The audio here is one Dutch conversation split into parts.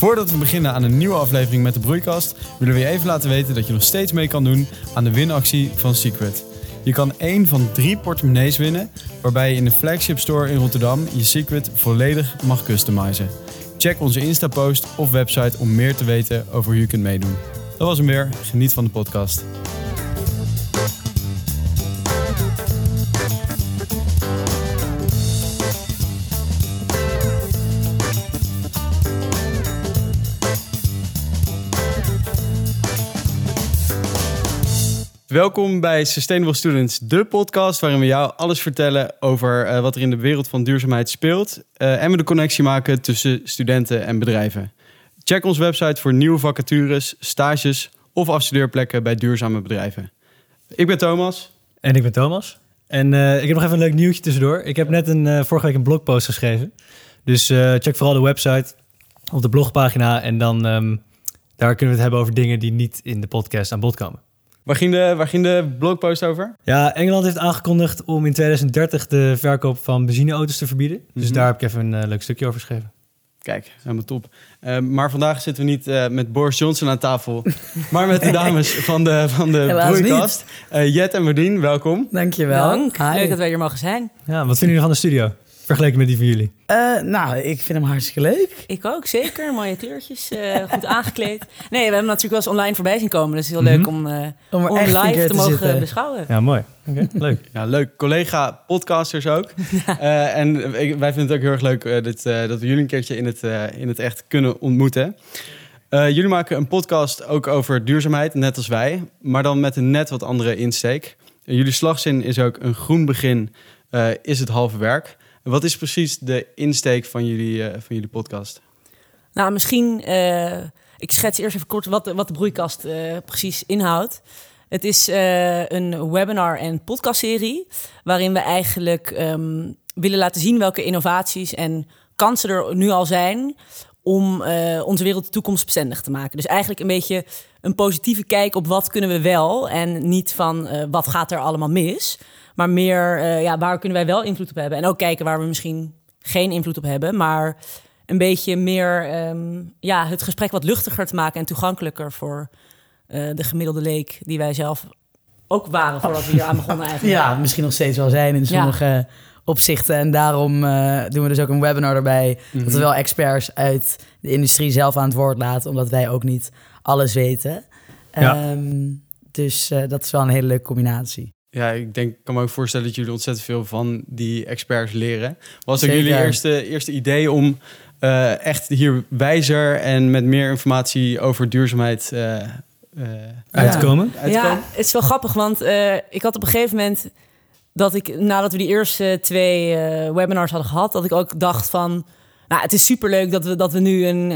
Voordat we beginnen aan een nieuwe aflevering met de Broeikast, willen we je even laten weten dat je nog steeds mee kan doen aan de winactie van Secret. Je kan één van drie portemonnees winnen, waarbij je in de flagship store in Rotterdam je Secret volledig mag customizen. Check onze Insta-post of website om meer te weten over hoe je kunt meedoen. Dat was hem weer. Geniet van de podcast. Welkom bij Sustainable Students, de podcast waarin we jou alles vertellen over uh, wat er in de wereld van duurzaamheid speelt uh, en we de connectie maken tussen studenten en bedrijven. Check onze website voor nieuwe vacatures, stages of afstudeerplekken bij duurzame bedrijven. Ik ben Thomas. En ik ben Thomas. En uh, ik heb nog even een leuk nieuwtje tussendoor. Ik heb net een, vorige week een blogpost geschreven. Dus check vooral de website op de blogpagina en dan um, daar kunnen we het hebben over dingen die niet in de podcast aan bod komen. Waar ging, de, waar ging de blogpost over? Ja, Engeland heeft aangekondigd om in 2030 de verkoop van benzineauto's te verbieden. Dus mhm. daar heb ik even een uh, leuk stukje over geschreven. Kijk, helemaal top. Uh, maar vandaag zitten we niet uh, met Boris Johnson aan tafel, maar met de dames van de, van de broeikast. Jet en Verdien, welkom. Dankjewel. Dank. Leuk dat wij hier mogen zijn. Ja, wat vinden jullie van de studio? Vergeleken met die van jullie? Uh, nou, ik vind hem hartstikke leuk. Ik ook, zeker. Mooie kleurtjes, uh, goed aangekleed. Nee, we hebben natuurlijk wel eens online voorbij zien komen. Dus heel leuk mhm. om, uh, om, om live te, mogen beschouwen. Ja, mooi. Okay, leuk. Ja, leuk. Collega podcasters ook. en wij vinden het ook heel erg leuk dat, dat we jullie een keertje in het, in het echt kunnen ontmoeten. jullie maken een podcast ook over duurzaamheid, net als wij. Maar dan met een net wat andere insteek. jullie slagzin is ook een groen begin is het halve werk. Wat is precies de insteek van jullie, uh, van jullie podcast? Nou, misschien, uh, ik schets eerst even kort wat, wat de broeikast uh, precies inhoudt. Het is een webinar- en podcastserie waarin we eigenlijk um, willen laten zien welke innovaties en kansen er nu al zijn om onze wereld toekomstbestendig te maken. Dus eigenlijk een beetje een positieve kijk op wat kunnen we wel en niet van wat gaat er allemaal mis. Maar meer, uh, ja, waar kunnen wij wel invloed op hebben? En ook kijken waar we misschien geen invloed op hebben. Maar een beetje meer um, ja, het gesprek wat luchtiger te maken en toegankelijker voor uh, de gemiddelde leek die wij zelf ook waren voordat we hier aan begonnen eigenlijk. Ja, misschien nog steeds wel zijn in sommige ja. opzichten. En daarom uh, doen we dus ook een webinar erbij. Mm -hmm. Dat we wel experts uit de industrie zelf aan het woord laten, omdat wij ook niet alles weten. Ja. Um, dus uh, dat is wel een hele leuke combinatie. Ja, ik denk, kan me ook voorstellen dat jullie ontzettend veel van die experts leren. Was ook jullie eerste, eerste idee om uh, echt hier wijzer en met meer informatie over duurzaamheid uh, uh, uit te komen? Ja, het is wel grappig, want ik had op een gegeven moment dat ik, nadat we die eerste twee webinars hadden gehad, dat ik ook dacht van, nou, het is superleuk dat we, dat we nu een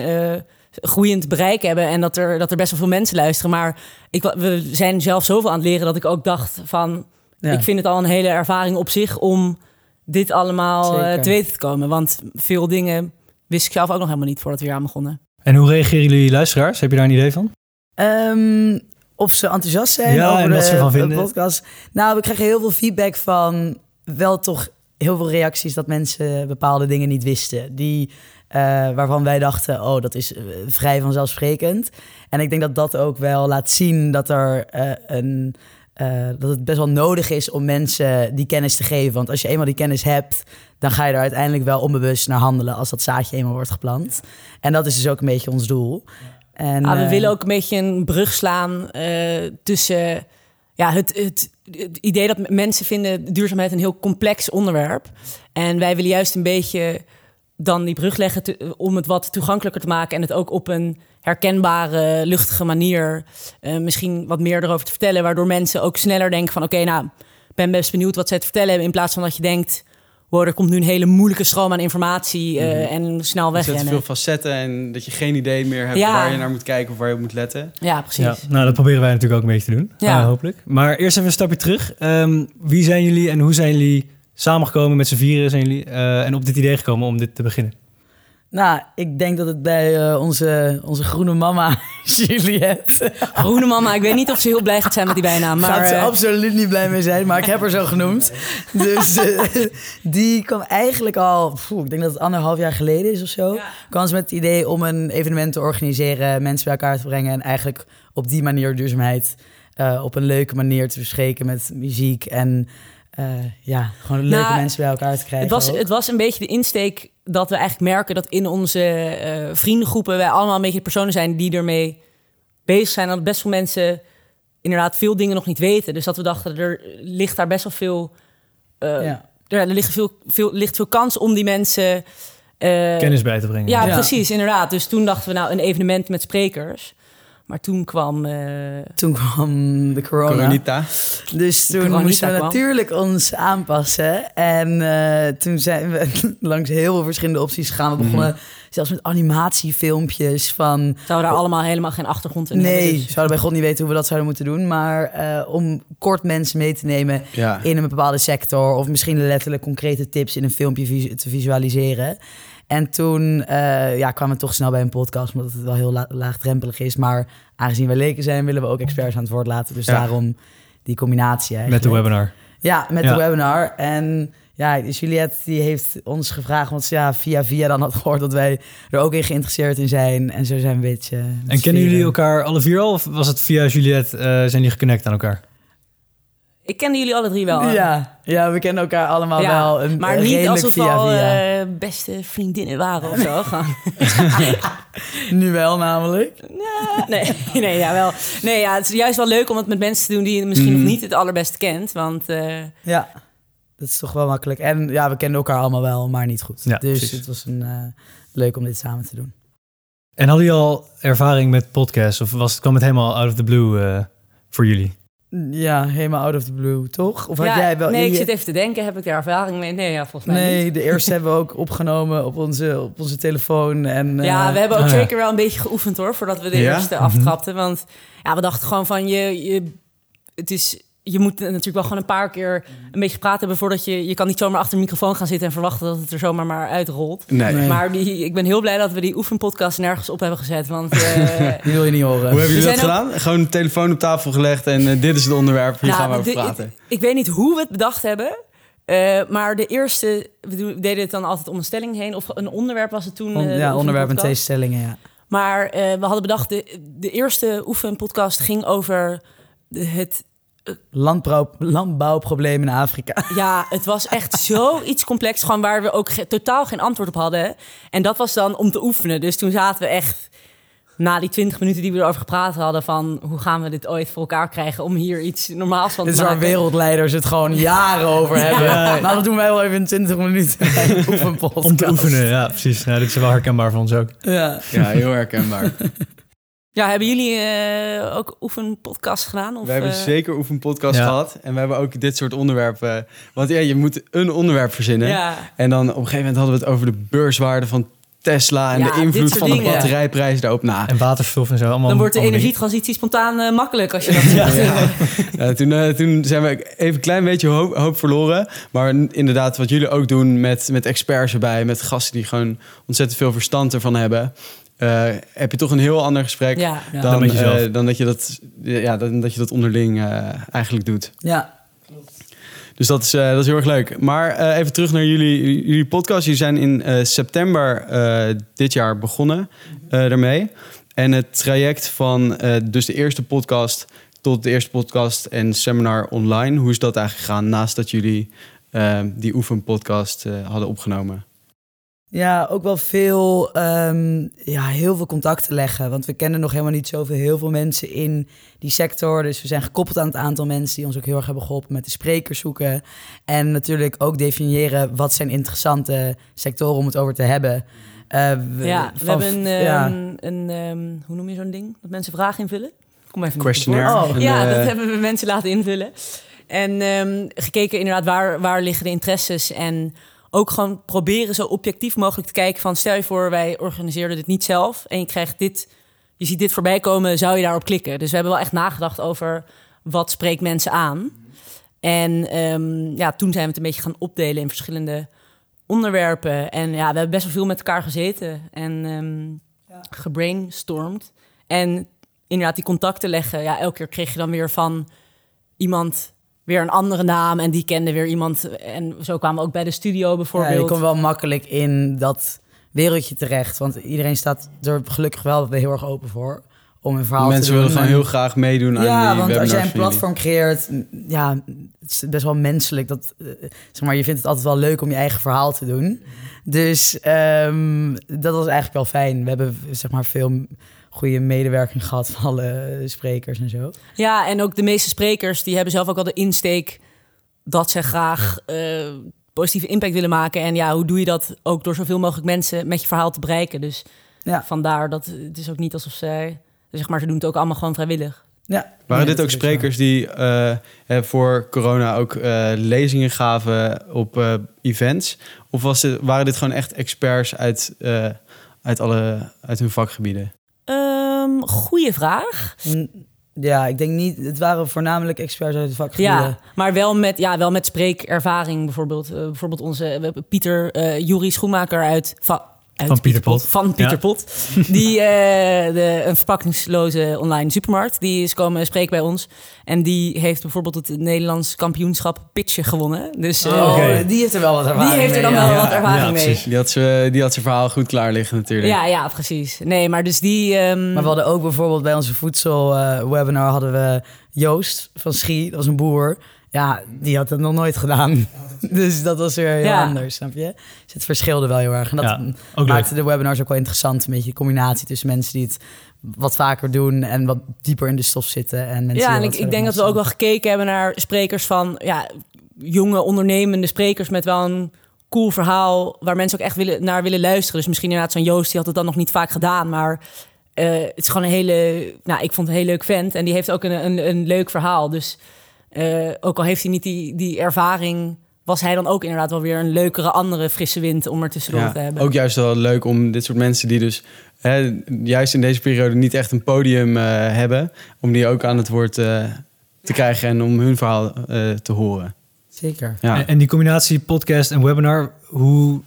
groeiend bereik hebben en dat er, dat er best wel veel mensen luisteren. Maar ik, we zijn zelf zoveel aan het leren dat ik ook dacht van... Ik vind het al een hele ervaring op zich om dit allemaal uh, te weten te komen. Want veel dingen wist ik zelf ook nog helemaal niet voordat we hier aan begonnen. En hoe reageren jullie luisteraars? Heb je daar een idee van? Um, of ze enthousiast zijn ja, over en wat ze van vinden. de podcast. Nou, we krijgen heel veel feedback van wel toch heel veel reacties dat mensen bepaalde dingen niet wisten. Die uh, waarvan wij dachten, oh, dat is uh, vrij vanzelfsprekend. En ik denk dat dat ook wel laat zien dat, er, uh, een, dat het best wel nodig is om mensen die kennis te geven. Want als je eenmaal die kennis hebt, dan ga je er uiteindelijk wel onbewust naar handelen als dat zaadje eenmaal wordt geplant. En dat is dus ook een beetje ons doel. En, ah, we willen ook een beetje een brug slaan tussen ja, het, het, het, idee dat mensen vinden duurzaamheid een heel complex onderwerp. En wij willen juist een beetje dan die brug leggen om het wat toegankelijker te maken en het ook op een herkenbare, luchtige manier uh, misschien wat meer erover te vertellen, waardoor mensen ook sneller denken van oké, okay, nou, ben best benieuwd wat ze te vertellen hebben, in plaats van dat je denkt, wow, er komt nu een hele moeilijke stroom aan informatie uh, mm -hmm. en snel weg. Er veel facetten en dat je geen idee meer hebt ja. waar je naar moet kijken of waar je op moet letten. Ja, precies. Ja, nou, dat proberen wij natuurlijk ook een beetje te doen, ja. Uh, hopelijk. Maar eerst even een stapje terug. Um, wie zijn jullie en hoe zijn jullie samengekomen met z'n vieren zijn jullie uh, en op dit idee gekomen om dit te beginnen? Nou, ik denk dat het bij eh, onze, onze groene mama, Juliette, Groene mama, ik weet niet of ze heel blij gaat zijn met die bijnaam. Maar gaat ze eh, absoluut niet blij mee zijn, maar ik heb haar zo genoemd. Dus eh, die kwam eigenlijk al, ik denk dat het anderhalf jaar geleden is of zo, Ja. kwam ze met het idee om een evenement te organiseren, mensen bij elkaar te brengen en eigenlijk op die manier duurzaamheid eh, op een leuke manier te bespreken met muziek en eh, ja, gewoon leuke Nou, mensen bij elkaar te krijgen. Het was, ook. het was een beetje de insteek dat we eigenlijk merken dat in onze eh, vriendengroepen wij allemaal een beetje personen zijn die ermee bezig zijn. En dat best veel mensen inderdaad veel dingen nog niet weten. Dus dat we dachten, er ligt daar best wel veel. eh, ja. er, er ligt veel, veel, ligt veel kans om die mensen. eh, Kennis bij te brengen. Ja, Ja. precies, inderdaad. Dus toen dachten we nou een evenement met sprekers. Maar toen kwam. eh, Toen kwam de corona. Coronita. Dus toen Coronita moesten we kwam. natuurlijk ons aanpassen. En eh, toen zijn we langs heel veel verschillende opties gegaan. We begonnen zelfs met animatiefilmpjes van... zouden we daar allemaal helemaal geen achtergrond in Nee, hebben. dus- zouden bij God niet weten hoe we dat zouden moeten doen. Maar eh, om kort mensen mee te nemen Ja. in een bepaalde sector... of misschien letterlijk concrete tips in een filmpje te visualiseren. En toen eh, ja, kwamen we toch snel bij een podcast... omdat het wel heel la- laagdrempelig is. Maar aangezien we leken zijn, willen we ook experts aan het woord laten. Dus Ja. daarom die combinatie Met de webinar. Ja, met Ja. de webinar. En ja, Juliette die heeft ons gevraagd, want ze ja, via via dan had gehoord dat wij er ook in geïnteresseerd in zijn. En zo zijn we een beetje... En kennen jullie elkaar alle vier al? Of was het via Juliette, eh, zijn jullie geconnect aan elkaar? Ik kende jullie alle drie wel. hè? Ja, ja, we kennen elkaar allemaal Ja, wel. Een, maar redelijk niet alsof we via al eh, beste vriendinnen waren of zo. Nu wel namelijk. nee, nee, ja, wel. Nee, ja, het is juist wel leuk om het met mensen te doen die je misschien Mhm. nog niet het allerbeste kent. Want eh, Ja, dat is toch wel makkelijk. En ja, we kennen elkaar allemaal wel, maar niet goed. Ja, dus precies. het was een, eh, leuk om dit samen te doen. En hadden jullie al ervaring met podcasts? Of was, kwam het helemaal out of the blue eh, voor jullie? Ja, helemaal out of the blue, toch? Of had jij wel... nee, ik zit even te denken, heb ik daar ervaring mee? Nee, ja, volgens mij Nee, niet. de eerste hebben we ook opgenomen op onze, op onze telefoon. En, Ja, eh, we hebben ook oh ja. zeker wel een beetje geoefend hoor, voordat we de Ja? eerste aftrapten. Want ja, we dachten gewoon van je, je, het is, je moet natuurlijk wel gewoon een paar keer een beetje gepraat hebben voordat je, je kan niet zomaar achter een microfoon gaan zitten en verwachten dat het er zomaar maar uitrolt. Nee. Nee. Maar die, ik ben heel blij dat we die oefenpodcast nergens op hebben gezet, want eh, Die wil je niet horen. Hoe hebben jullie We dat gedaan? Gewoon een telefoon op tafel gelegd en eh, dit is het onderwerp. Hier Nou, gaan we over de- praten. Ik weet niet hoe we het bedacht hebben. eh, maar de eerste, we deden het dan altijd om een stelling heen. Of een onderwerp was het toen. On- ja, de onderwerp en twee stellingen, ja. Maar eh, we hadden bedacht, de, de eerste oefenpodcast ging over de- het... Landbouw, landbouwprobleem in Afrika. Ja, het was echt zoiets complex. Gewoon waar we ook ge- totaal geen antwoord op hadden. En dat was dan om te oefenen. Dus toen zaten we echt... Na die twintig minuten die we erover gepraat hadden... van hoe gaan we dit ooit voor elkaar krijgen... om hier iets normaals van Dit te is waar maken. wereldleiders het gewoon jaren over hebben. Nou, dat doen wij wel even in 20 minuten. Om te oefenen, ja, precies. Nou, dit is wel herkenbaar voor ons ook. Ja. Ja, heel herkenbaar. Ja, hebben jullie eh, ook oefenpodcast gedaan? Of, we hebben eh, zeker oefenpodcast Ja. gehad. En we hebben ook dit soort onderwerpen. Want ja, je moet een onderwerp verzinnen. Ja, En dan op een gegeven moment hadden we het over de beurswaarde van Tesla... en Ja, de invloed van de batterijprijs daarop na. En waterstof en zo. Allemaal, dan wordt de energietransitie spontaan eh, makkelijk als je dat doet. Ja, toen, eh, toen zijn we even een klein beetje hoop, hoop verloren. Maar inderdaad, wat jullie ook doen met, met experts erbij... met gasten die gewoon ontzettend veel verstand ervan hebben... eh, heb je toch een heel ander gesprek Ja, Ja. dan, eh, dan, dat je dat, ja, dan dat je dat onderling eh, eigenlijk doet. ja. Dus dat is, eh, dat is heel erg leuk. Maar eh, even terug naar jullie, jullie podcast. Jullie zijn in eh, september eh, dit jaar begonnen eh, daarmee. En het traject van eh, dus de eerste podcast tot de eerste podcast en seminar online. Hoe is dat eigenlijk gegaan naast dat jullie die oefenpodcast eh hadden opgenomen? Ja, ook wel veel, ehm, ja, heel veel contacten leggen. Want we kennen nog helemaal niet zoveel, heel veel mensen in die sector. Dus we zijn gekoppeld aan het aantal mensen die ons ook heel erg hebben geholpen met de sprekers zoeken. En natuurlijk ook definiëren wat zijn interessante sectoren om het over te hebben. Eh, we- Ja, we van- hebben een, ja. ehm, een ehm, hoe noem je zo'n ding? Dat mensen vragen invullen. Kom even Questionnaire. Oh. Ja, eh, dat hebben we mensen laten invullen. En ehm, gekeken inderdaad waar, waar liggen de interesses. En ook gewoon proberen zo objectief mogelijk te kijken van... stel je voor, wij organiseerden dit niet zelf en je krijgt dit... je ziet dit voorbij komen, zou je daarop klikken? Dus we hebben wel echt nagedacht over wat spreekt mensen aan. En ehm, ja, toen zijn we het een beetje gaan opdelen in verschillende onderwerpen. En ja, we hebben best wel veel met elkaar gezeten en ehm gebrainstormd. En inderdaad, die contacten leggen. Ja, elke keer kreeg je dan weer van iemand weer een andere naam en die kende weer iemand. En zo kwamen we ook bij de studio Ja, bijvoorbeeld. je komt wel makkelijk in dat wereldje terecht. Want iedereen staat er gelukkig wel heel erg open voor. Om een verhaal Mensen te doen. willen gewoon heel graag meedoen aan Ja, die want als jij een platform creëert, m, ja, het is best wel menselijk. Dat, eh, zeg maar, je vindt het altijd wel leuk om je eigen verhaal te doen. Dus ehm, dat was eigenlijk wel fijn. We hebben zeg maar veel goede medewerking gehad van alle sprekers en zo. Ja, en ook de meeste sprekers die hebben zelf ook al de insteek dat ze graag eh, positieve impact willen maken. En ja, hoe doe je dat ook door zoveel mogelijk mensen met je verhaal te bereiken? Dus Ja. vandaar dat het is ook niet alsof zij, zeg maar, ze doen het ook allemaal gewoon vrijwillig. Ja. Waren Nee, dit ook sprekers die eh, eh, voor corona ook eh, lezingen gaven op eh, events? Of was dit, waren dit gewoon echt experts uit, eh, uit, alle, uit hun vakgebieden? Ehm goeie vraag. Mm, Ja, ik denk niet. Het waren voornamelijk experts uit het vakgebieden. Ja, maar wel met, ja, wel met spreekervaring bijvoorbeeld. Eh, bijvoorbeeld onze hebben Pieter, eh Jurie Schoenmaker uit... Va uit Van Pieter Pot. Van Pieter Ja. Pot. Die, eh, de, een verpakkingsloze online supermarkt. Die is komen spreken bij ons. En die heeft bijvoorbeeld het Nederlands kampioenschap pitchen gewonnen. Dus eh, Oh, Oké. die heeft er wel wat ervaring die heeft er dan mee, wel ja. wat ervaring Ja, mee. precies. Die had, ze, die had zijn verhaal goed klaar liggen natuurlijk. Ja, ja, precies. Nee, maar dus die... ehm, Maar we hadden ook bijvoorbeeld bij onze voedselwebinar hadden we Joost van Schie, dat was een boer. Ja, die had het nog nooit gedaan. Dus dat was weer heel Ja. anders, snap je? Dus het verschilde wel heel erg. En dat Ja, ook maakte de webinars ook wel interessant. Een beetje de combinatie tussen mensen die het wat vaker doen... en wat dieper in de stof zitten. En mensen Ja, en ik, ik denk dat we ook wel gekeken hebben naar sprekers van ja, jonge ondernemende sprekers met wel een cool verhaal waar mensen ook echt willen, naar willen luisteren. Dus misschien inderdaad zo'n Joost, die had het dan nog niet vaak gedaan, maar eh, het is gewoon een hele, nou, ik vond het een heel leuk vent en die heeft ook een, een, een leuk verhaal. Dus eh, ook al heeft hij niet die, die ervaring, was hij dan ook inderdaad wel weer een leukere, andere frisse wind om er tussendoor Ja, te hebben. ook juist wel leuk om dit soort mensen die dus hè, juist in deze periode niet echt een podium eh, hebben, om die ook aan het woord eh, te krijgen en om hun verhaal eh, te horen. Zeker. Ja. En, en die combinatie podcast en webinar, hoe,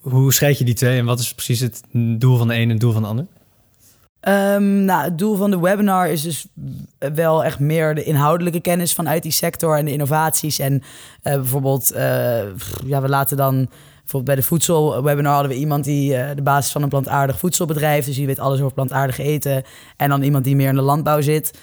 hoe scheid je die twee? En wat is precies het doel van de een en het doel van de ander? Ehm, nou, het doel van de webinar is dus wel echt meer de inhoudelijke kennis vanuit die sector en de innovaties. En eh, bijvoorbeeld, eh, ja, we laten dan bijvoorbeeld bij de voedselwebinar hadden we iemand die eh, de basis van een plantaardig voedselbedrijf, dus die weet alles over plantaardig eten. En dan iemand die meer in de landbouw zit.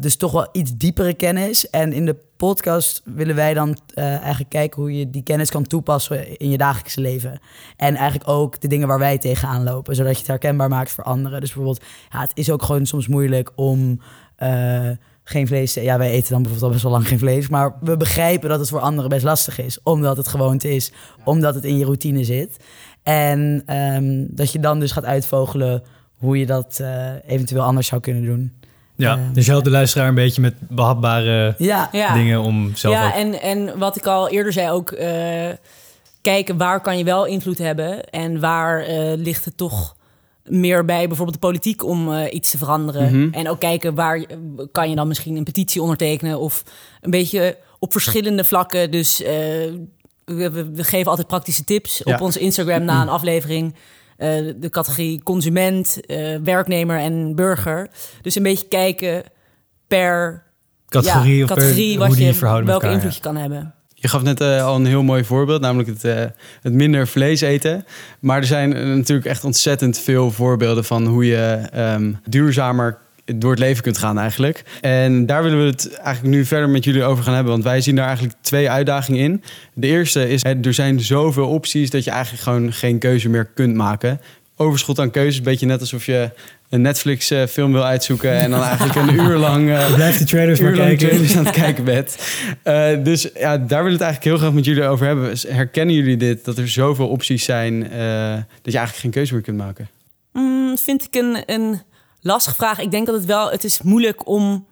Dus toch wel iets diepere kennis. En in de podcast willen wij dan eh, eigenlijk kijken hoe je die kennis kan toepassen in je dagelijkse leven. En eigenlijk ook de dingen waar wij tegenaan lopen, zodat je het herkenbaar maakt voor anderen. Dus bijvoorbeeld, ja, het is ook gewoon soms moeilijk om eh, geen vlees te Ja, wij eten dan bijvoorbeeld al best wel lang geen vlees, maar we begrijpen dat het voor anderen best lastig is, omdat het gewoonte is, omdat het in je routine zit. En ehm, dat je dan dus gaat uitvogelen hoe je dat eh, eventueel anders zou kunnen doen. Ja, Eh, dus je helpt de luisteraar een beetje met behapbare Ja, Ja. dingen om zelf ja, ook... en, en wat ik al eerder zei, ook eh, kijken waar kan je wel invloed hebben en waar eh, ligt het toch meer bij bijvoorbeeld de politiek om eh, iets te veranderen. Mhm. En ook kijken waar je- kan je dan misschien een petitie ondertekenen of een beetje op verschillende vlakken. Dus eh, we, geven altijd praktische tips Ja. op onze Instagram na een aflevering. Eh, de categorie consument, eh, werknemer en burger. Dus een beetje kijken per categorie ja, of per- categorie wat je, welke elkaar, invloed je kan hebben. Je gaf net eh, al een heel mooi voorbeeld, namelijk het, eh, het minder vlees eten. Maar er zijn natuurlijk echt ontzettend veel voorbeelden van hoe je ehm, duurzamer door het leven kunt gaan eigenlijk. En daar willen we het eigenlijk nu verder met jullie over gaan hebben. Want wij zien daar eigenlijk twee uitdagingen in. De eerste is, hè, er zijn zoveel opties dat je eigenlijk gewoon geen keuze meer kunt maken. Overschot aan keuzes, een beetje net alsof je een Netflix eh, film wil uitzoeken... en dan eigenlijk een uur lang... eh, Je blijft die trailers maar uur lang kijken. trailers aan het kijken bent. Eh, dus ja, daar wil ik het eigenlijk heel graag met jullie over hebben. Herkennen jullie dit? Dat er zoveel opties zijn eh, dat je eigenlijk geen keuze meer kunt maken? Mm, vind ik een, een lastige vraag. Ik denk dat het wel, het is moeilijk om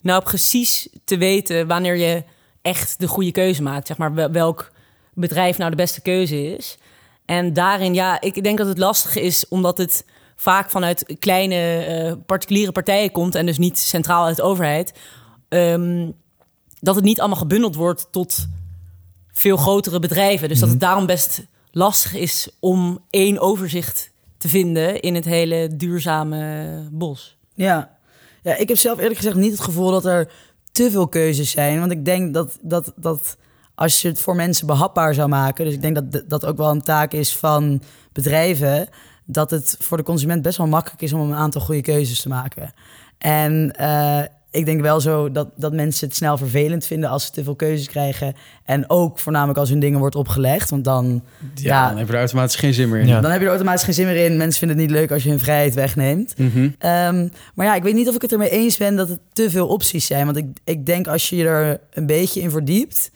nou precies te weten wanneer je echt de goede keuze maakt. Zeg maar wel- welk bedrijf nou de beste keuze is. En daarin, ja, ik denk dat het lastig is omdat het vaak vanuit kleine eh, particuliere partijen komt en dus niet centraal uit de overheid. Ehm, dat het niet allemaal gebundeld wordt tot veel grotere bedrijven. Dus dat het daarom best lastig is om één overzicht te vinden in het hele duurzame bos. Ja. ja, ik heb zelf eerlijk gezegd niet het gevoel dat er te veel keuzes zijn. Want ik denk dat, dat, dat als je het voor mensen behapbaar zou maken... dus ik denk dat dat ook wel een taak is van bedrijven... dat het voor de consument best wel makkelijk is om een aantal goede keuzes te maken. En uh, ik denk wel zo dat, dat mensen het snel vervelend vinden als ze te veel keuzes krijgen. En ook voornamelijk als hun dingen wordt opgelegd. Want dan, ja, dan heb je er automatisch geen zin meer in. Dan heb je er automatisch geen zin meer in. Mensen vinden het niet leuk als je hun vrijheid wegneemt. Mhm. Ehm, maar ja, ik weet niet of ik het ermee eens ben dat het te veel opties zijn. Want ik, ik denk als je je er een beetje in verdiept,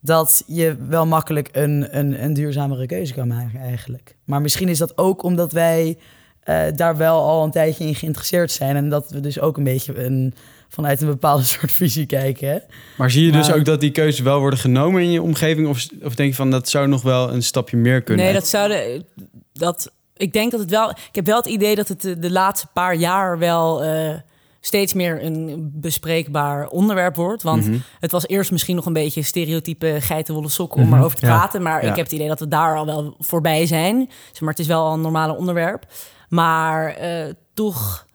dat je wel makkelijk een, een, een duurzamere keuze kan maken eigenlijk. Maar misschien is dat ook omdat wij uh, daar wel al een tijdje in geïnteresseerd zijn. En dat we dus ook een beetje een vanuit een bepaalde soort visie kijken. Hè? Maar zie je dus ook dat die keuzes wel worden genomen in je omgeving? Of, of denk je van dat zou nog wel een stapje meer kunnen? Nee, dat zouden. Dat, ik denk dat het wel. Ik heb wel het idee dat het de, laatste paar jaar wel. Uh, steeds meer een bespreekbaar onderwerp wordt. Want mhm. het was eerst misschien nog een beetje stereotype geitenwolle sokken om mm erover te praten. Maar ik heb het idee dat we daar al wel voorbij zijn. Maar het is wel een normale onderwerp. Maar uh, toch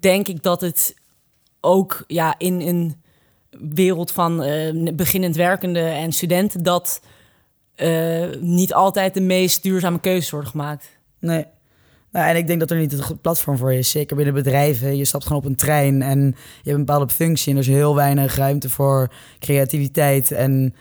denk ik dat het ook ja, in een wereld van uh, beginnend werkende en studenten dat uh, niet altijd de meest duurzame keuzes worden gemaakt. Nee. Nou, en ik denk dat er niet het platform voor is. Zeker binnen bedrijven. Je stapt gewoon op een trein en je hebt een bepaalde functie. En er is heel weinig ruimte voor creativiteit en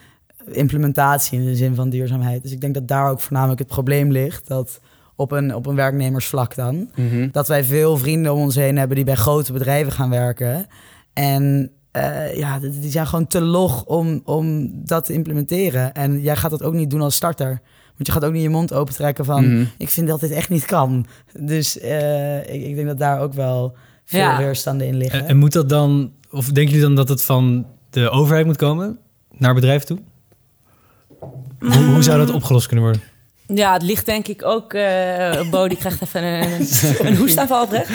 implementatie in de zin van duurzaamheid. Dus ik denk dat daar ook voornamelijk het probleem ligt. Dat op een, op een werknemersvlak dan. Mhm. Dat wij veel vrienden om ons heen hebben die bij grote bedrijven gaan werken. En uh, ja, die zijn gewoon te log om, om dat te implementeren. En jij gaat dat ook niet doen als starter. Want je gaat ook niet je mond opentrekken van... Mhm. ik vind dat dit echt niet kan. Dus uh, ik, ik, denk dat daar ook wel veel ja. weerstanden in liggen. En, en moet dat dan... Of denken jullie dan dat het van de overheid moet komen? Naar bedrijven toe? Hoe, hoe zou dat opgelost kunnen worden? Ja, het ligt denk ik ook... Uh, Bo, die krijgt even een, een hoestaanval oprecht.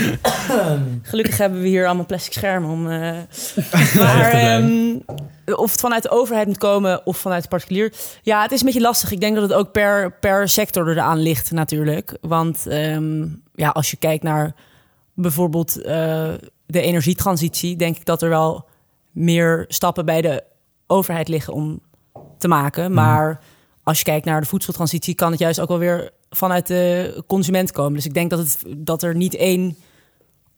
Gelukkig hebben we hier allemaal plastic schermen om... Uh, maar um, of het vanuit de overheid moet komen of vanuit de particulier... Ja, het is een beetje lastig. Ik denk dat het ook per, per sector eraan ligt natuurlijk. Want um, ja, als je kijkt naar bijvoorbeeld uh, de energietransitie... denk ik dat er wel meer stappen bij de overheid liggen om te maken. Mhm. Maar als je kijkt naar de voedseltransitie, kan het juist ook wel weer vanuit de consument komen. Dus ik denk dat, het, dat er niet één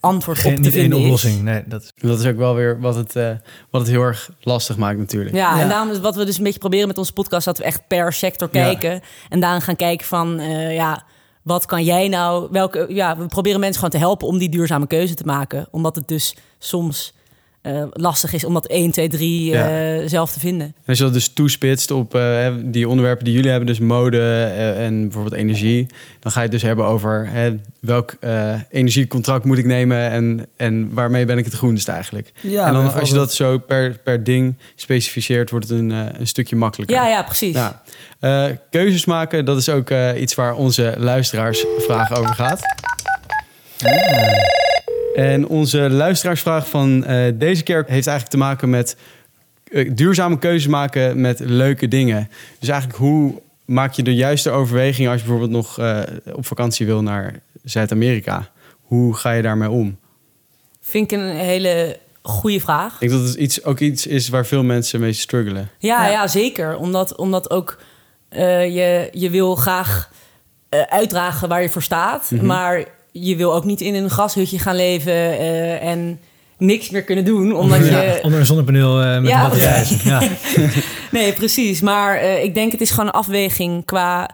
antwoord Geen, op te niet één vinden oplossing. is. Nee, dat is... Dat is ook wel weer wat het, uh, wat het heel erg lastig maakt natuurlijk. Ja, Ja. en daarom is wat we dus een beetje proberen met onze podcast... dat we echt per sector Ja. kijken. En daarin gaan kijken van, eh, ja, wat kan jij nou... Welke, ja, we proberen mensen gewoon te helpen om die duurzame keuze te maken. Omdat het dus soms eh, lastig is om dat 1, 2, 3 Ja. eh, zelf te vinden. En als je dat dus toespitst op eh, hè, die onderwerpen die jullie hebben, dus mode eh, en bijvoorbeeld energie, dan ga je het dus hebben over hè, welk eh, energiecontract moet ik nemen en, en waarmee ben ik het groenst eigenlijk. Ja, en dan als je dat zo per, per ding specificeert, wordt het een, een stukje makkelijker. Ja, ja, precies. Ja. Eh, keuzes maken, dat is ook eh, iets waar onze luisteraars vragen over gaat. En onze luisteraarsvraag van eh, deze keer heeft eigenlijk te maken met eh, duurzame keuzes maken met leuke dingen. Dus eigenlijk hoe maak je de juiste overweging als je bijvoorbeeld nog eh, op vakantie wil naar Zuid-Amerika? Hoe ga je daarmee om? Vind ik een hele goede vraag. Ik denk dat het iets, ook iets is waar veel mensen mee struggelen. Ja, Ja. ja. zeker. Omdat, omdat ook eh, je, je wil graag eh, uitdragen waar je voor staat. Mhm. Maar je wil ook niet in een grashutje gaan leven eh, en niks meer kunnen doen. Omdat Ja, je... onder een zonnepaneel eh, met Ja. een. Ja. Nee, precies. Maar eh, ik denk het is gewoon een afweging qua...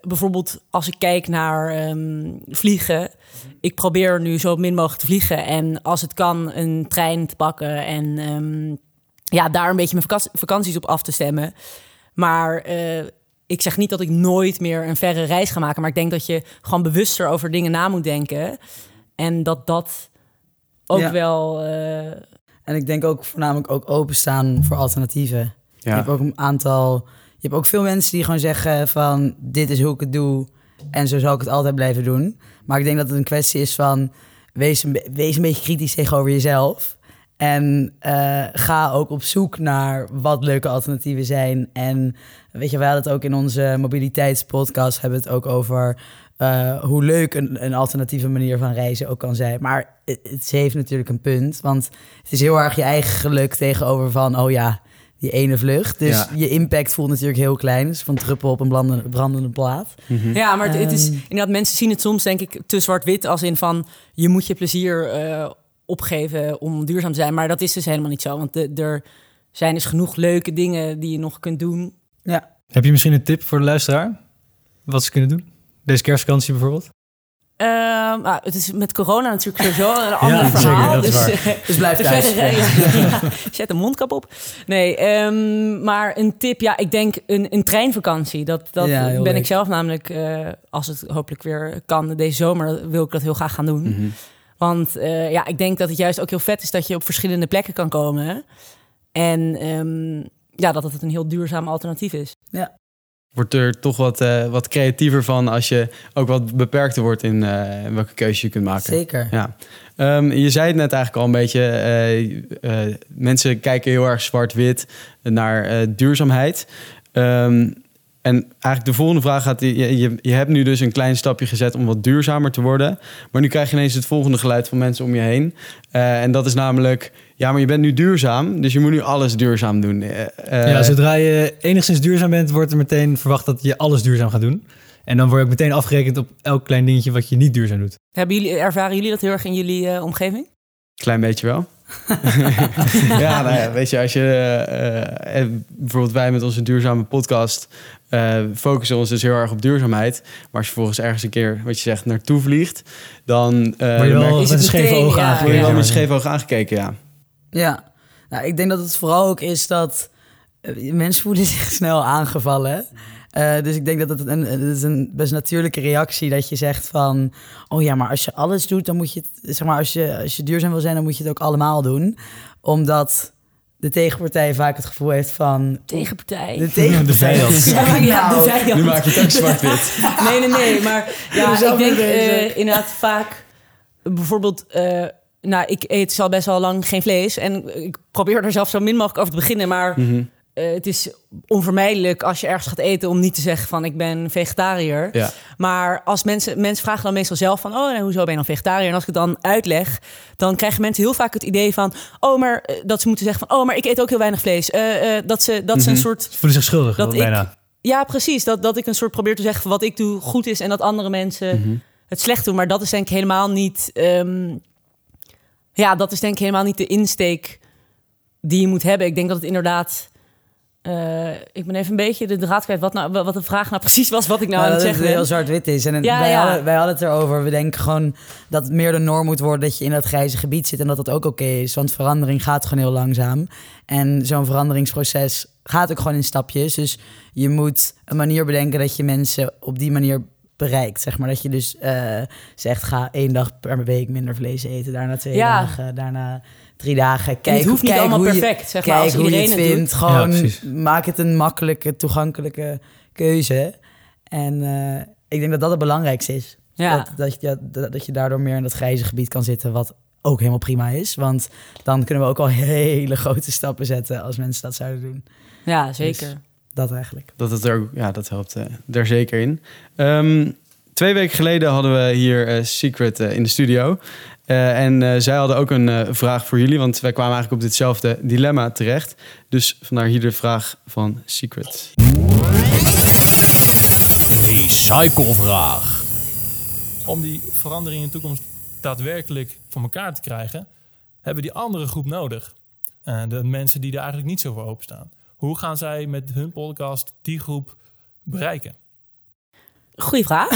bijvoorbeeld als ik kijk naar ehm, vliegen. Ik probeer nu zo min mogelijk te vliegen. En als het kan, een trein te pakken. En ehm, ja, daar een beetje mijn vakanties op af te stemmen. Maar ik zeg niet dat ik nooit meer een verre reis ga maken. Maar ik denk dat je gewoon bewuster over dingen na moet denken. En dat dat ook Ja. wel... eh, En ik denk ook voornamelijk ook openstaan voor alternatieven. Je Ja. hebt ook een aantal. Je hebt ook veel mensen die gewoon zeggen van dit is hoe ik het doe en zo zal ik het altijd blijven doen. Maar ik denk dat het een kwestie is van wees een, wees een beetje kritisch tegenover jezelf En eh, ga ook op zoek naar wat leuke alternatieven zijn. En weet je, wij hadden het ook in onze mobiliteitspodcast, hebben we het ook over eh, hoe leuk een, een alternatieve manier van reizen ook kan zijn. Maar het, het heeft natuurlijk een punt, want het is heel erg je eigen geluk tegenover van, oh ja, die ene vlucht. Dus Ja. je impact voelt natuurlijk heel klein. Dus van druppel op een brandende, brandende plaat. Mhm. Ja, maar het, het is Ehm. inderdaad, mensen zien het soms denk ik te zwart-wit als in van je moet je plezier eh, opgeven om duurzaam te zijn. Maar dat is dus helemaal niet zo. Want de- er zijn dus genoeg leuke dingen die je nog kunt doen. Ja. Heb je misschien een tip voor de luisteraar? Wat ze kunnen doen? Deze kerstvakantie bijvoorbeeld? Ehm, ah, het is met corona natuurlijk sowieso een ander verhaal. dus, eh, Dus blijf Dus thuis. verder, ja, ja, zet een mondkap op. Nee, ehm, maar een tip, ja, ik denk een, een treinvakantie. Dat, dat ben leuk. ik zelf namelijk, eh, als het hopelijk weer kan deze zomer, wil ik dat heel graag gaan doen. Mhm. Want eh, ja, ik denk dat het juist ook heel vet is dat je op verschillende plekken kan komen. En ehm, ja, dat het een heel duurzaam alternatief is. Wordt er toch wat, eh, wat creatiever van als je ook wat beperkter wordt in eh, welke keuze je kunt maken. Zeker. Ja. Ehm, je zei het net eigenlijk al een beetje. eh, eh, mensen kijken heel erg zwart-wit naar eh, duurzaamheid. Ehm, en eigenlijk de volgende vraag gaat... Je, je, je hebt nu dus een klein stapje gezet om wat duurzamer te worden. Maar nu krijg je ineens het volgende geluid van mensen om je heen. Eh, en dat is namelijk... Ja, maar je bent nu duurzaam, dus je moet nu alles duurzaam doen. Eh, eh, ja, zodra je enigszins duurzaam bent, wordt er meteen verwacht dat je alles duurzaam gaat doen. En dan word je ook meteen afgerekend op elk klein dingetje wat je niet duurzaam doet. Hebben jullie, ervaren jullie dat heel erg in jullie eh, omgeving? Klein beetje wel. ja, nou ja, weet je, als je eh, eh, bijvoorbeeld wij met onze duurzame podcast eh, focussen ons dus heel erg op duurzaamheid. Maar als je volgens ergens een keer, wat je zegt, naartoe vliegt, dan eh, Word je wel met het een scheve ogen ja, word je aangekeken. wel met scheef oog aangekeken, ja. Ja, nou, ik denk dat het vooral ook is dat mensen voelen zich snel aangevallen. Eh, dus ik denk dat het een, het is een best natuurlijke reactie dat je zegt van... oh ja, maar als je alles doet, dan moet je het... zeg maar, als je, als je duurzaam wil zijn, dan moet je het ook allemaal doen. Omdat de tegenpartij vaak het gevoel heeft van... Tegenpartij. De tegenpartij. De vijand. Ja, ja, de Nou, vijand. Nu maak je het ook zwart-wit. Nee, nee, nee. Maar ja, ik denk eh, inderdaad vaak... Bijvoorbeeld, eh, nou, ik eet al best wel lang geen vlees. En ik probeer er zelf zo min mogelijk over te beginnen. Maar Mhm. Eh, het is onvermijdelijk als je ergens gaat eten... om niet te zeggen van ik ben vegetariër. Ja. Maar als mensen, mensen vragen dan meestal zelf van... oh, nee, hoezo ben je dan vegetariër? En als ik het dan uitleg, dan krijgen mensen heel vaak het idee van... oh, maar eh, dat ze moeten zeggen van... oh, maar ik eet ook heel weinig vlees. Eh, dat ze, dat ze een Mhm. soort... Ze voelen zich schuldig, Dat ik- bijna. Ja, precies. Dat, dat ik een soort probeer te zeggen van wat ik doe goed is... en dat andere mensen Mhm. het slecht doen. Maar dat is denk ik helemaal niet... ehm, ja, dat is denk ik helemaal niet de insteek die je moet hebben. Ik denk dat het inderdaad... eh, ik ben even een beetje de draad kwijt wat, nou, wat de vraag nou precies was... wat ik nou Maar aan het dat het zeggen heel zwart-wit is. En het- Ja, wij, ja. Hadden, wij hadden het erover. We denken gewoon dat het meer de norm moet worden dat je in dat grijze gebied zit en dat dat ook oké is. Want verandering gaat gewoon heel langzaam. En zo'n veranderingsproces gaat ook gewoon in stapjes. Dus je moet een manier bedenken dat je mensen op die manier bereikt. Zeg maar dat je dus eh, zegt: ga één dag per week minder vlees eten. Daarna twee Ja. dagen. Daarna drie dagen. En Kijk, het hoeft niet kijk allemaal hoe je- perfect, zeg maar. Kijk Als hoe je iedereen het vindt. doet. Gewoon Ja, maak het een makkelijke, toegankelijke keuze. En eh, ik denk dat dat het belangrijkste is. Ja. Dat, dat, je, dat, dat je daardoor meer in dat grijze gebied kan zitten, wat ook helemaal prima is. Want dan kunnen we ook al hele grote stappen zetten als mensen dat zouden doen. ja, zeker. Dat eigenlijk. Dat het er ook, ja, dat helpt eh, er zeker in. Ehm, twee weken geleden hadden we hier eh, Secret in de studio. Eh, en eh, zij hadden ook een eh, vraag voor jullie, want wij kwamen eigenlijk op ditzelfde dilemma terecht. Dus vandaar hier de vraag van Secret. Recyclevraag. om die verandering in de toekomst daadwerkelijk voor elkaar te krijgen, hebben die andere groep nodig. Eh, de mensen die er eigenlijk niet zo voor openstaan. Hoe gaan zij met hun podcast die groep bereiken? Goeie vraag.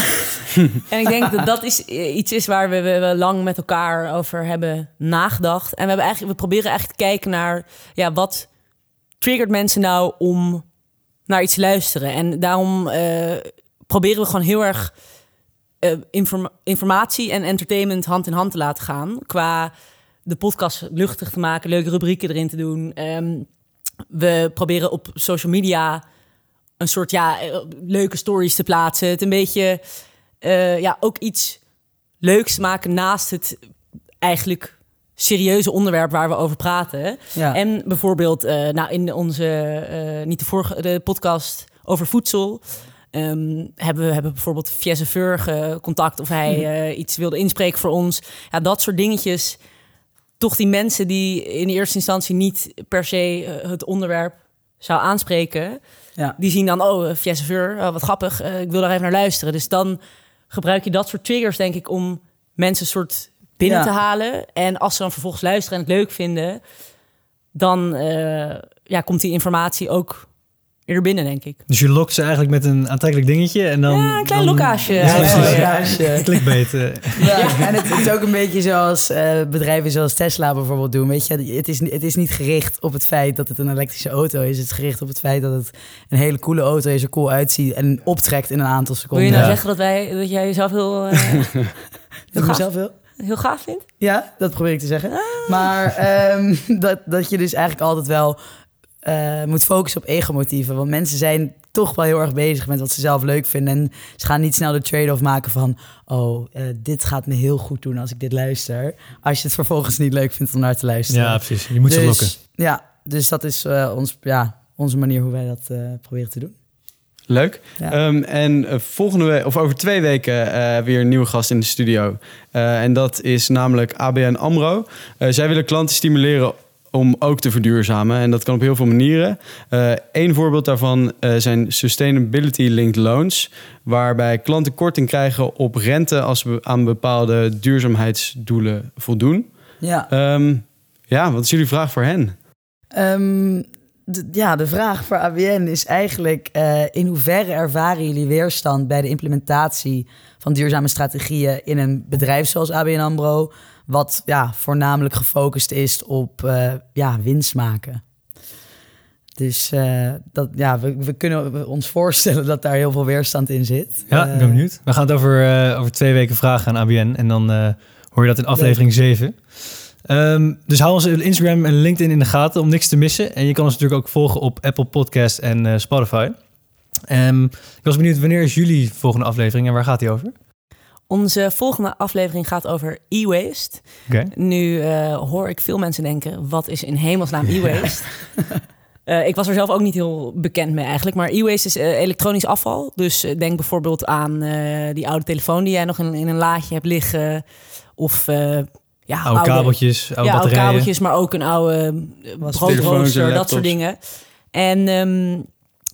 en ik denk dat dat is, eh, iets is waar we, we, we lang met elkaar over hebben nagedacht. En we, hebben eigenlijk, we proberen eigenlijk te kijken naar ja, wat triggert mensen nou om naar iets te luisteren. En daarom eh, proberen we gewoon heel erg eh, informa- informatie en entertainment hand in hand te laten gaan. Qua de podcast luchtig te maken, leuke rubrieken erin te doen. Ehm, we proberen op social media een soort ja, eh, leuke stories te plaatsen. Het een beetje eh, ja, ook iets leuks maken naast het eigenlijk serieuze onderwerp waar we over praten. Ja. En bijvoorbeeld, eh, nou, in onze, niet de vorige, de podcast over voedsel. ehm, hebben we hebben bijvoorbeeld Fiesse Veur contact of hij eh, iets wilde inspreken voor ons. Ja, dat soort dingetjes. Toch die mensen die in eerste instantie niet per se het onderwerp zou aanspreken. Ja. Die zien dan, oh, Fiesse Veur, oh, wat grappig, eh, ik wil daar even naar luisteren. Dus dan gebruik je dat soort triggers, denk ik, om mensen soort binnen Ja. te halen. En als ze dan vervolgens luisteren en het leuk vinden, dan eh, ja, komt die informatie ook eerder binnen, denk ik. Dus je lokt ze eigenlijk met een aantrekkelijk dingetje en dan... Ja, een klein dan- lokage. Ja, precies. ja. Eh. Ja, en het, het is ook een beetje zoals eh, bedrijven zoals Tesla bijvoorbeeld doen. Weet je, het is, het is niet gericht op het feit dat het een elektrische auto is. Het is gericht op het feit dat het een hele coole auto is, er cool uitziet en optrekt in een aantal Wil seconden. je nou Ja. zeggen dat, wij, dat jij jezelf heel, eh, Dat heel, ik gaaf, mezelf wil? heel gaaf vindt? Ja, dat probeer ik te zeggen. Maar ehm, dat, dat je dus eigenlijk altijd wel eh, moet focussen op egomotieven. Want mensen zijn toch wel heel erg bezig met wat ze zelf leuk vinden. En ze gaan niet snel de trade-off maken van... oh, eh, dit gaat me heel goed doen als ik dit luister. Als je het vervolgens niet leuk vindt om naar te luisteren. Ja, precies. Je moet ze Dus, lokken. Ja, dus dat is eh, ons, ja, onze manier hoe wij dat eh, proberen te doen. Leuk. Ja. Ehm, en volgende week, of over twee weken, eh, weer een nieuwe gast in de studio. Eh, en dat is namelijk ABN Amro. Eh, zij willen klanten stimuleren om ook te verduurzamen. En dat kan op heel veel manieren. Eén voorbeeld daarvan eh, zijn Sustainability Linked Loans. Waarbij klanten korting krijgen op rente als ze aan bepaalde duurzaamheidsdoelen voldoen. Ja. Ehm, ja, wat is jullie vraag voor hen? Ehm, de, ja, de vraag voor ABN is eigenlijk... eh, in hoeverre ervaren jullie weerstand bij de implementatie van duurzame strategieën in een bedrijf zoals ABN AMRO... wat ja, voornamelijk gefocust is op eh, ja, winst maken? Dus eh, dat, ja, we, we kunnen ons voorstellen dat daar heel veel weerstand in zit. Ja, ik ben Eh, benieuwd. We gaan het over, over twee weken vragen aan ABN. En dan hoor je dat in aflevering 7. Ehm, dus hou onze Instagram en LinkedIn in de gaten om niks te missen. En je kan ons natuurlijk ook volgen op Apple Podcast en Spotify. Ehm, ik was benieuwd, wanneer is jullie volgende aflevering en waar gaat die over? Onze volgende aflevering gaat over e-waste. Oké. Nu eh, hoor ik veel mensen denken, wat is in hemelsnaam e-waste? Eh, ik was er zelf ook niet heel bekend mee eigenlijk. Maar e-waste is eh, elektronisch afval. Dus denk bijvoorbeeld aan eh, die oude telefoon die jij nog in, in een laadje hebt liggen. Of eh, ja, Oude kabeltjes, oude ja, oude kabeltjes, maar ook een oude broodrooster, dat soort dingen. En ehm,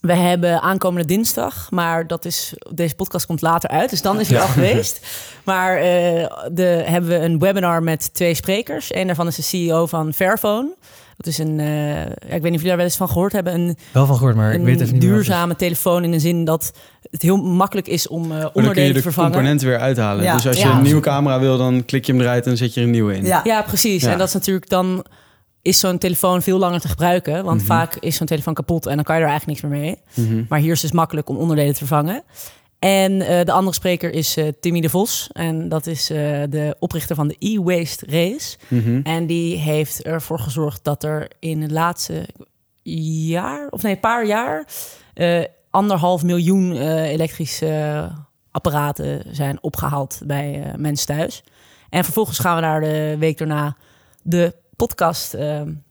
we hebben aankomende dinsdag, maar dat is, deze podcast komt later uit, dus dan is hij al geweest. Maar eh, de, hebben we een webinar met twee sprekers. Eén daarvan is de CEO van Fairphone. Dat is een, eh, ja, ik weet niet of jullie daar wel eens van gehoord hebben, een, Wel van gehoord, maar ik een weet even niet is. duurzame telefoon in de zin dat het heel makkelijk is om eh, Maar dan kun onderdelen je te de vervangen. componenten weer uithalen. Ja. Dus als je Ja. een nieuwe camera wil, dan klik je hem eruit en dan zet je er een nieuwe in. Ja, Ja, precies. Ja. En dat is natuurlijk dan is zo'n telefoon veel langer te gebruiken. Want Mhm. vaak is zo'n telefoon kapot en dan kan je er eigenlijk niks meer mee. Mhm. Maar hier is het dus makkelijk om onderdelen te vervangen. En eh, de andere spreker is eh, Timmy de Vos. En dat is eh, de oprichter van de e-waste race. Mhm. En die heeft ervoor gezorgd dat er in het laatste jaar, of nee, een paar jaar, anderhalf miljoen elektrische apparaten zijn opgehaald bij mensen thuis. En vervolgens gaan we daar de week daarna de podcast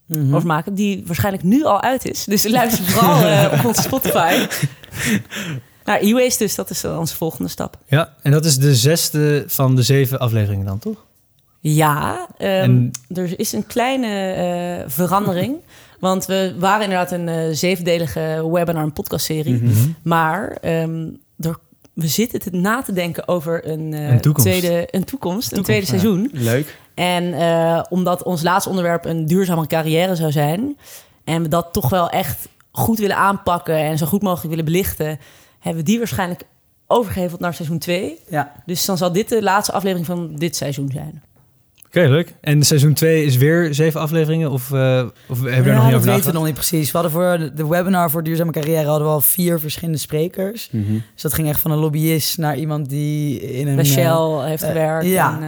Mhm. over maken, die waarschijnlijk nu al uit is. Dus luister vooral eh, op onze Spotify. Nou, e-waste dus, dat is onze volgende stap. Ja, en dat is de zesde van de zeven afleveringen dan, toch? Ja, En- er is een kleine eh, verandering. Want we waren inderdaad een zevendelige webinar- en podcastserie. Mhm. Maar ehm, er, we zitten te na te denken over een, eh, Een toekomst. Tweede, een toekomst, een tweede ja. seizoen. Leuk. En eh, omdat ons laatste onderwerp een duurzame carrière zou zijn... en we dat toch wel echt goed willen aanpakken... en zo goed mogelijk willen belichten... hebben we die waarschijnlijk overgeheveld naar seizoen 2. ja. Dus dan zal dit de laatste aflevering van dit seizoen zijn. Oké, leuk. En seizoen 2 is weer zeven afleveringen? Of, eh of hebben we er nog Ja, niet dat over weten we nog niet precies. We hadden voor de- webinar voor duurzame carrière hadden we al vier verschillende sprekers. Mhm. Dus dat ging echt van een lobbyist naar iemand die in een Bij eh, Shell heeft eh, gewerkt. ja.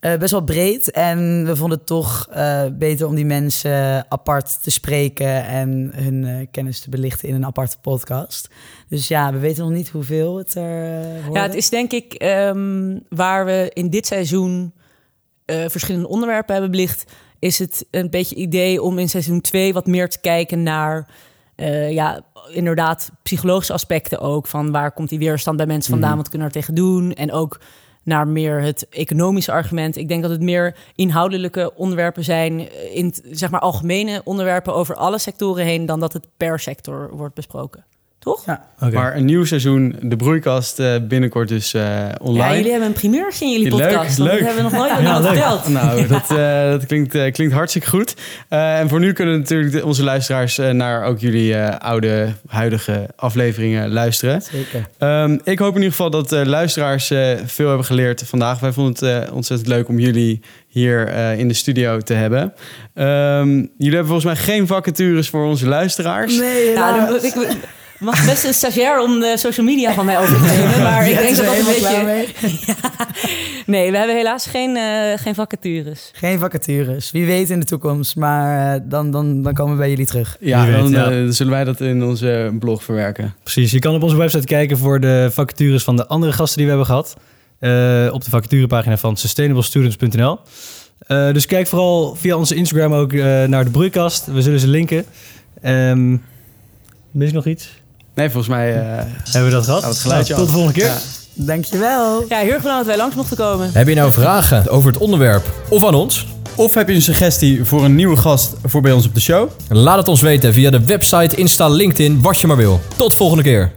En, best wel breed. En we vonden het toch eh, beter om die mensen apart te spreken en hun eh, kennis te belichten in een aparte podcast. Dus ja, we weten nog niet hoeveel het er ja, het is denk ik ehm, waar we in dit seizoen eh, verschillende onderwerpen hebben belicht... is het een beetje idee om in seizoen 2 wat meer te kijken naar, eh, ja, inderdaad, psychologische aspecten ook. Van waar komt die weerstand bij mensen vandaan, Mhm. wat kunnen we er tegen doen? En ook naar meer het economische argument. Ik denk dat het meer inhoudelijke onderwerpen zijn, eh, in zeg maar algemene onderwerpen over alle sectoren heen, dan dat het per sector wordt besproken. Toch? Ja. Maar een nieuw seizoen, de broeikast, eh, binnenkort dus eh, online. Ja, jullie hebben een primeurtje in jullie Leuk, podcast. want leuk. Dat hebben we nog nooit aan Ja, leuk. verteld. Nou, dat, eh, dat klinkt, klinkt hartstikke goed. Eh, en voor nu kunnen natuurlijk onze luisteraars eh, naar ook jullie eh, oude, huidige afleveringen luisteren. Zeker. Ehm, ik hoop in ieder geval dat de luisteraars eh, veel hebben geleerd vandaag. Wij vonden het eh, ontzettend leuk om jullie hier eh, in de studio te hebben. Ehm, jullie hebben volgens mij geen vacatures voor onze luisteraars. Nee, Nou, helaas. dan- ik mag best een stagiair om de social media van mij over te nemen. Maar ik Ja, denk dat dat een beetje... klaar mee. Nee, we hebben helaas geen, eh, geen vacatures. Geen vacatures. Wie weet in de toekomst, maar eh, dan, dan, dan komen we bij jullie terug. Ja, weet, dan ja. eh, zullen wij dat in onze blog verwerken. Precies, je kan op onze website kijken voor de vacatures van de andere gasten die we hebben gehad. Eh, op de vacaturepagina van sustainablestudents.nl. Eh, dus kijk vooral via onze Instagram ook eh, naar de broeikast. We zullen ze linken. Ehm mis ik nog iets? Nee, volgens mij... eh, Hebben we dat gehad? Het geluidje Nou, tot de volgende keer. ja. Dankjewel. Ja, heel erg bedankt dat wij langs mochten komen. Heb je nou vragen over het onderwerp of aan ons? Of heb je een suggestie voor een nieuwe gast voor bij ons op de show? Laat het ons weten via de website, Insta, LinkedIn, wat je maar wil. Tot volgende keer.